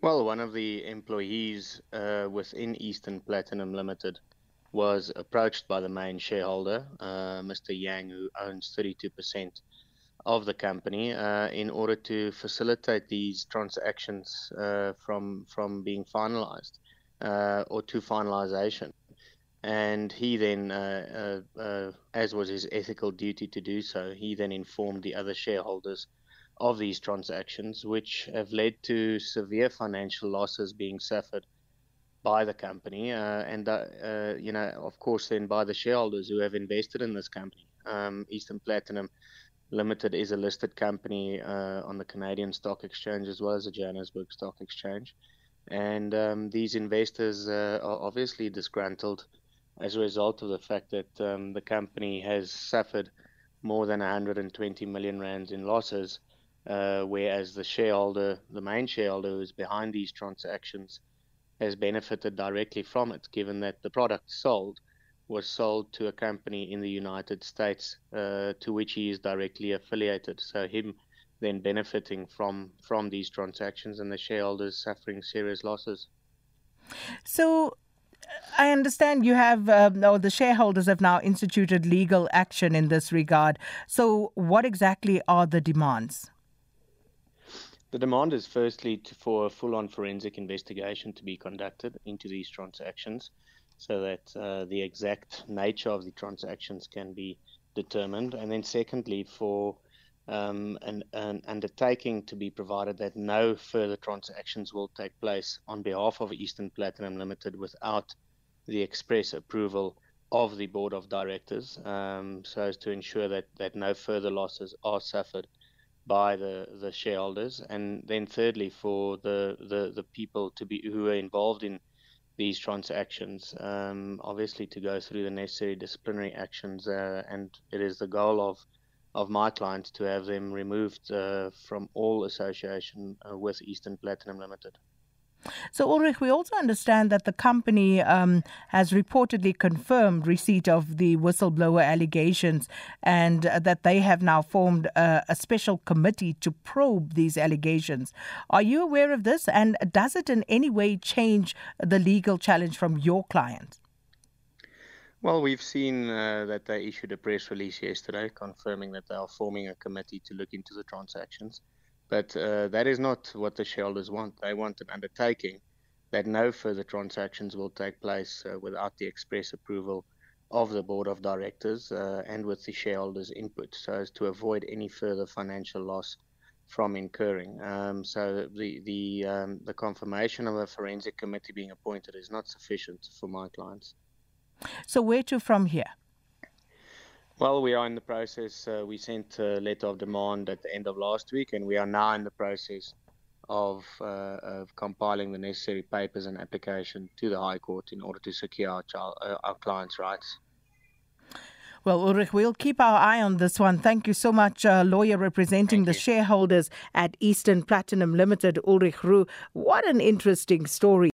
Well, one of the employees uh, within Eastern Platinum Limited was approached by the main shareholder, uh, Mr. Yang, who owns 32% of the company, uh, in order to facilitate these transactions uh, from from being finalized uh, or to finalization. And he then, uh, as was his ethical duty to do so, he then informed the other shareholders of these transactions, which have led to severe financial losses being suffered by the company, uh, and uh, uh, you know, of course, then by the shareholders who have invested in this company. Um, Eastern Platinum Limited is a listed company uh, on the Canadian Stock Exchange as well as the Johannesburg Stock Exchange, and um, these investors uh, are obviously disgruntled as a result of the fact that um, the company has suffered more than 120 million rands in losses uh, whereas the shareholder, the main shareholder who is behind these transactions, has benefited directly from it, given that the product sold was sold to a company in the United States uh, to which he is directly affiliated. So him then benefiting from from these transactions and the shareholders suffering serious losses. So I understand you have, uh, no, the shareholders have now instituted legal action in this regard. So, what exactly are the demands? The demand is firstly to, for a full on forensic investigation to be conducted into these transactions so that uh, the exact nature of the transactions can be determined. And then, secondly, for um, an, an, undertaking to be provided that no further transactions will take place on behalf of Eastern Platinum Limited without the express approval of the board of directors, um, so as to ensure that, that no further losses are suffered by the, the shareholders, and then thirdly for the, the, the people to be who are involved in these transactions, um, obviously to go through the necessary disciplinary actions, uh, and it is the goal of of my clients to have them removed uh, from all association uh, with Eastern Platinum Limited. So, Ulrich, we also understand that the company um, has reportedly confirmed receipt of the whistleblower allegations and uh, that they have now formed a, a, special committee to probe these allegations. Are you aware of this? And does it in any way change the legal challenge from your clients? Well, we've seen uh, that they issued a press release yesterday confirming that they are forming a committee to look into the transactions. But uh, that is not what the shareholders want. They want an undertaking that no further transactions will take place uh, without the express approval of the board of directors uh, and with the shareholders' input, so as to avoid any further financial loss from incurring. Um, so the the um, the confirmation of a forensic committee being appointed is not sufficient for my clients. So where to from here? Well, we are in the process. Uh, we sent a letter of demand at the end of last week, and we are now in the process of, uh, of compiling the necessary papers and application to the High Court in order to secure our, child, uh, our clients' rights. Well, Ulrich, we'll keep our eye on this one. Thank you so much, uh, lawyer representing Thank the you. shareholders at Eastern Platinum Limited, Ulrich Roux. What an interesting story.